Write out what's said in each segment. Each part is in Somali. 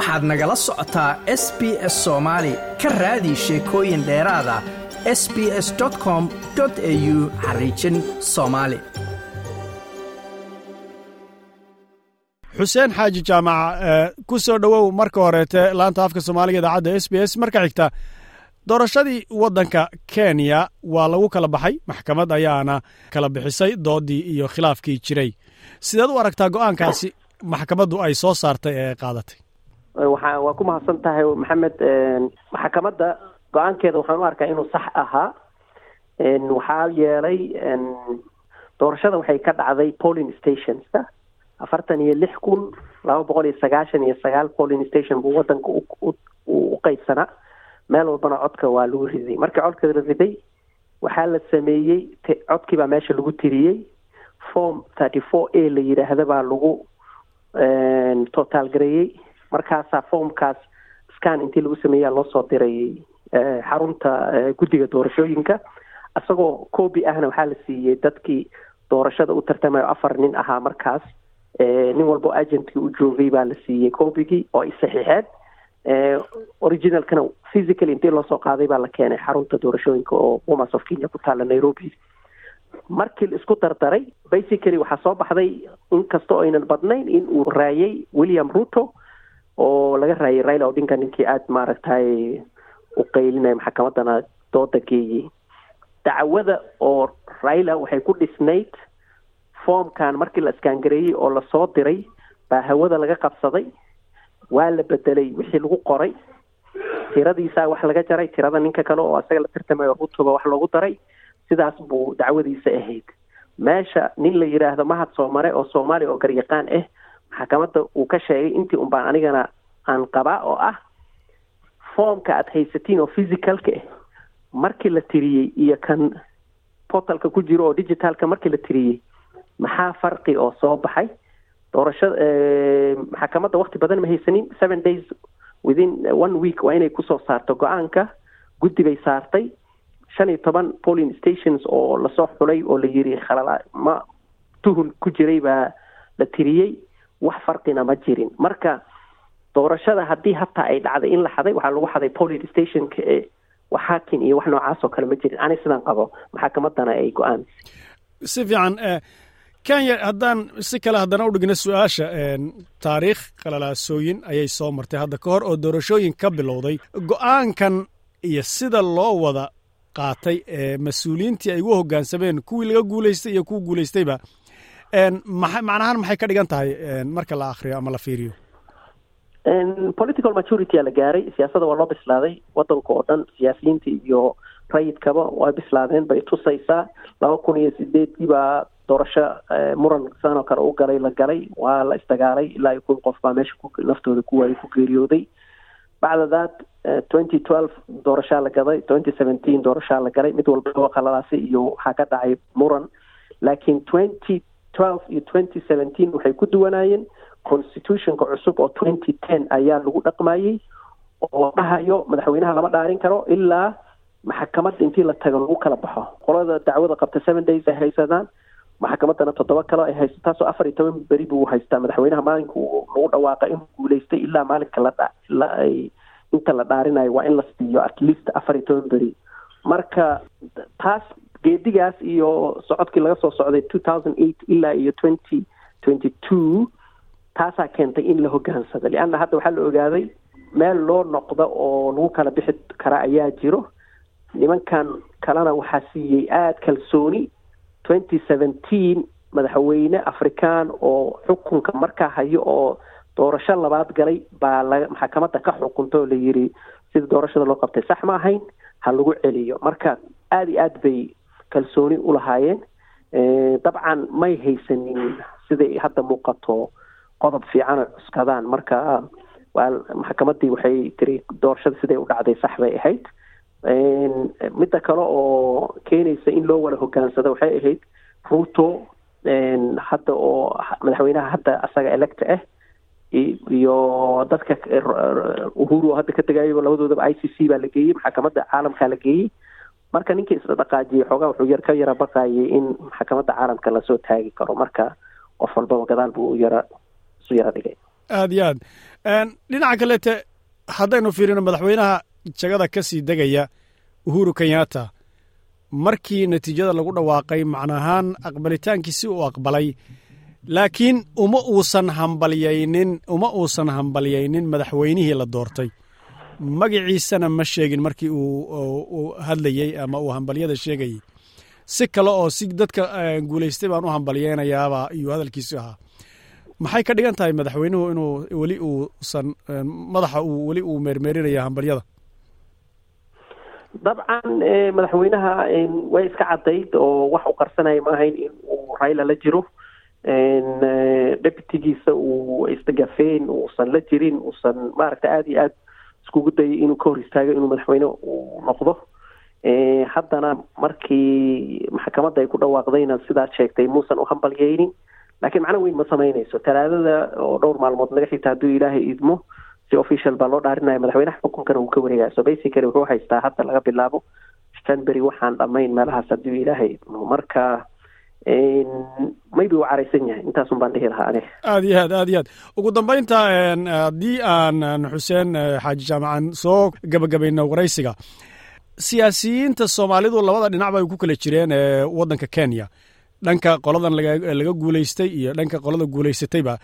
waxaad nagala socotaa s b s soomaali ka raadi sheekooyin dheeraada s b s com au xariijin soomaali xuseen xaaji jaamaca ku soo dhowow marka horeete laanta afka soomaaliga idaacadda s b s. Marka xigta doorashadii waddanka kenya waa lagu kala baxay maxkamad ayaana kala bixisay doodii iyo khilaafkii jiray. Sideed u aragtaa go'aankaasi maxkamaddu ay soo saartay ee qaadatay waxa waa ku mahadsan tahay maxamed maxkamadda go'aankeeda waxaan u arkaa inuu sax ahaa. Waxaa yeelay doorashada waxay ka dhacday polling stationska. Afartan iyo lix kun laba boqol iyo sagaashan iyo sagaal polling station buu wadanka u qeybsanaa meel walbana codka waa lagu riday. Markii codka la riday waxaa la sameeyey codkii baa meesha lagu tiriyey. Form thirty four a la yidhaahda baa lagu totaal gareeyey markaasaa formkaas scan intii lagu sameeyaa loo soo diray xarunta guddiga doorashooyinka. Isagoo copy ahna waxaa la siiyey dadkii doorashada u tartamayo afar nin ahaa markaas. Nin walbo agentkii u joogay baa la siiyey copygii oo ay saxiixeen originalkana physically intii loo soo qaaday baa la keenay xarunta doorashooyinka oo womas of kenya ku taala nairobi. Markii la isku dardaray basically waxaa soo baxday inkastoo aynan badnayn in uu raayay william ruto oo laga raayay raila odinka ninkii aada maaragtay u qaylinaya maxkamadana dooda geeyey dacwada oo raila waxay ku dhisnayd formkan markii la iskaangareeyey oo la soo diray baa hawada laga qabsaday waa la bedelay wixii lagu qoray. Tiradiisaa wax laga jaray tirada ninka kale oo asaga la tartamayo rutoba wax loogu daray sidaas buu dacwadiisa ahayd. Meesha nin la yidhaahdo mahad soomare oo soomaaliya oo garyaqaan ah maxkamadda uu ka sheegay intii un baan anigana aan qabaa oo ah formka aada haysatiin oo physicalka ah markii la tiriyey iyo kan portalka ku jiro oo digitalka markii la tiriyey maxaa farqi oo soo baxay? Doorashada maxkamadda wakti badan ma haysanin? Seven days within one week waa inay ku soo saarto go'aanka. Guddi bay saartay. Shan iyo toban polling stations oo la soo xulay oo la yiri khalala ma tuhun ku jiray baa la tiriyey wax farqina ma jirin. Marka doorashada haddii hataa ay dhacday in la xaday waxaa lagu xaday polling stationka ee wax hakin iyo wax noocaas oo kale ma jirin. Ani sidaan qabo maxkamadana ay go'aan? Si fiican kenya haddaan si kale haddana u dhigno su'aasha taariikh qalalaasooyin ayay soo martay hadda ka hor oo doorashooyin ka bilowday. Go'aankan iyo sida loo wada qaatay ee mas'uuliyiintii ay ugu hoggaansameen kuwii laga guulaystay iyo kuwa guulaystayba maa macnahaan maxay ka dhigan tahay? Marka la akriyo ama la fiiriyo? Political maturity la gaaray. Siyaasada waa loo bislaaday. Wadanka oo dhan siyaasiyiinta iyo rayidkaba waa bislaadeen. Bay tusaysaa. laba kun iyo sideedkii baa doorasho muran sanoo kale u galay la galay. Waa la isdagaalay ilaa iyo kun qof baa meesha naftooda kuwaay ku geeriyooday. Bacda that twenty twelve doorashaa la gaday. twenty seventeen doorashaa la galay. Mid walba qalalaasi iyo waxaa ka dhacay muran. Laakiin twenty iyo twenty seventeen waxay ku duwanaayeen constitutionka cusub oo twenty ten ayaa lagu dhaqmayey oo dhahayo madaxweynaha lama dhaarin karo ilaa maxkamadda intii la tago lagu kala baxo. Qolada dacwada qabta seven days ay haysadaan maxkamadana toddoba kale ay haysa taasoo afar iyo toban beri buu haystaa. Madaxweynaha maalinka lagu dhawaaqa inuu guulaystay ilaa maalinka la ay inta la dhaarinayo waa in la siiyo at least afar iyo toban beri. Marka taas geedigaas iyo socodkii laga soo socday two thousand eight ilaa iyo twenty twenty two taasaa keentay in la hogaansado. Leanna hadda waxaa la ogaaday meel loo noqdo oo lagu kala bixi kara ayaa jiro. Nimankan kalena waxaa siiyey aada kalsooni. twenty seventeen madaxweyne afrikaan oo xukunka markaa hayo oo doorasho labaad galay baa la maxkamadda ka xukunta oo la yiri sida doorashada loo qabtay sax ma ahayn ha lagu celiyo. Marka aada iyo aad bay kalsooni u lahaayeen. Dabcan may haysanin siday hadda muuqato qodob fiican oo cuskadaan. Marka maxkamaddii waxay tiri doorashada siday u dhacday sax bay ahayd. Midda kale oo keenaysa in loo wada hogaansado waxay ahayd ruto. Hadda oo madaxweynaha hadda asaga electa ah iyo dadka uhuru oo hadda ka tegayaba labadoodaba i c c baa la geeyey maxkamadda caalamkaa la geeyey marka ninkii isla dhaqaajiyey xoogaa wuxuu yar ka yara baqayay in maxkamadda caalamka la soo taagi karo. Marka qof walbaba gadaal buu yara isu yara dhigay. Aad iyo aad. Dhinaca kaleete haddaynu fiirino madaxweynaha jagada ka sii degaya uhuru kenyatta. Markii natiijada lagu dhawaaqay macnaahaan aqbalitaankiisi uu aqbalay laakiin uma uusan hambalyaynin uma uusan hambalyaynin madaxweynihii la doortay magaciisana ma sheegin markii uu hadlayey ama uu hambalyada sheegayey si kale oo si dadka guulaystay baan u hambalyeynayaaba iyuu hadalkiisu ahaa. Maxay ka dhigan tahay madaxweynuhu inuu weli uusan madaxa uu weli uu meermeerinaya hambalyada? Dabcan madaxweynaha way iska caddayd oo wax u qarsanaya ma ahayn in uu rayla la jiro. Deputigiisa uu isdagafeen uusan la jirin uusan maaragta aada iyo aad iskugu dayay inuu ka hor istaago inuu madaxweyne uu noqdo. Haddana markii maxkamadda ay ku dhawaaqdayna sidaad sheegtay muusan u hambalyeynin laakiin macno weyn ma samaynayso. Talaadada oo dhowr maalmood laga xigta hadduu ilaahay idmo si official baa loo dhaarinaya madaxweynaha xukunkana uu ka wareegaya. So basically wuxuu haystaa hadda laga bilaabo janbury waxaan dhammayn meelahaas hadduu ilaahay idmo. Marka maybe uu caraysan yahay. Intaasun baan dhihi lahaa aniga aad iyo aad aad iyo aad. Ugu dambaynta haddii aan xuseen xaaji jaamacan soo gabagabayno waraysiga siyaasiyiinta soomaalidu labada dhinac bay ku kala jireen waddanka kenya. Dhanka qoladan laga guulaystay iyo dhanka qolada guulaysatayba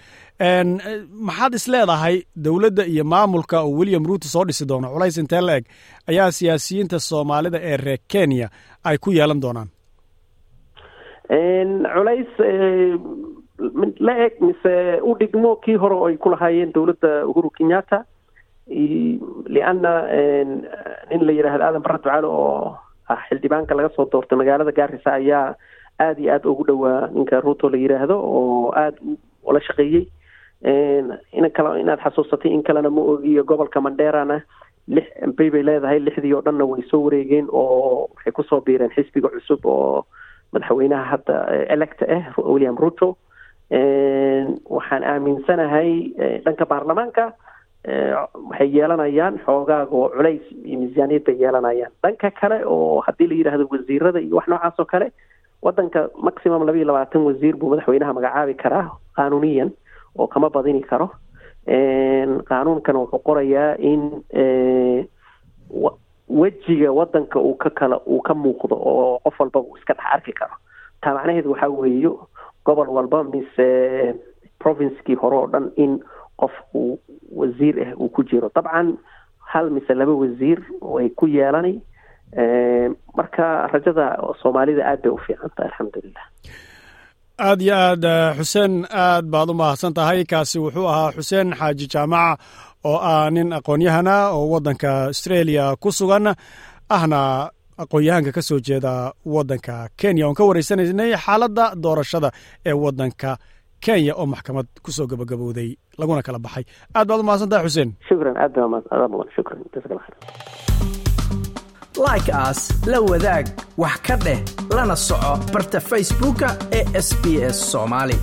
maxaad is leedahay dowladda iyo maamulka oo william ruuto soo dhisi doono? Culays intee la eg? Ayaa siyaasiyiinta soomaalida ee reer kenya ay ku yeelan doonaan culays la eg mise u dhigmo kii hore oo ay ku lahaayeen dowladda uhuru kenyatta. Lianna nin la yidhaahdo aadan barre ducaale oo ah xildhibaanka laga soo doortay magaalada gaarisa ayaa aada iyo aada ugu dhowaa ninka ruuto la yidhaahdo oo aada ula shaqeeyey. In kale inaad xasuusatay in kalena ma ogiyo gobolka manderana lix mbay bay leedahay lixdii oo dhanna way soo wareegeen oo waxay ku soo biireen xisbiga cusub oo madaxweynaha hadda electa ah william ruto. Waxaan aaminsanahay dhanka baarlamaanka waxay yeelanayaan xoogaaga oo culays iyo miisaaniyad bay yeelanayaan. Dhanka kale oo haddii la yidhaahdo wasiirada iyo wax noocaas oo kale waddanka maximum laba iyo labaatan wasiir buu madaxweynaha magacaabi karaa qaanuuniyan oo kama badini karo. Qaanuunkan wuxuu qorayaa in wejiga waddanka uu ka kala uu ka muuqdo oo qof walba uu iska dhex arki karo. Taa macnaheedu waxaa weeyo gobol walba mise provincekii hore oo dhan in qof uu wasiir ah uu ku jiro. Dabcan hal mise laba wasiir way ku yeelanay marka rajada soomaalida aad bay u fiican tahay alxamdulilah aad iyo aad xuseen aad baad u mahadsan tahay kaasi wuxuu ahaa xuseen xaaji jaamaca oo ah nin aqoon-yahana oo waddanka australia ku sugan ahna aqoon-yahanka ka soo jeeda waddanka kenya. Oon ka waraysanaynay xaaladda doorashada ee waddanka kenya oo maxkamad ku soo gabagabowday laguna kala baxay. Aad baad u mahadsan tahay xuseen. Shukran aad shukran. Like as la wadaag wax ka dheh lana soco barta facebooka ee sb s soomaali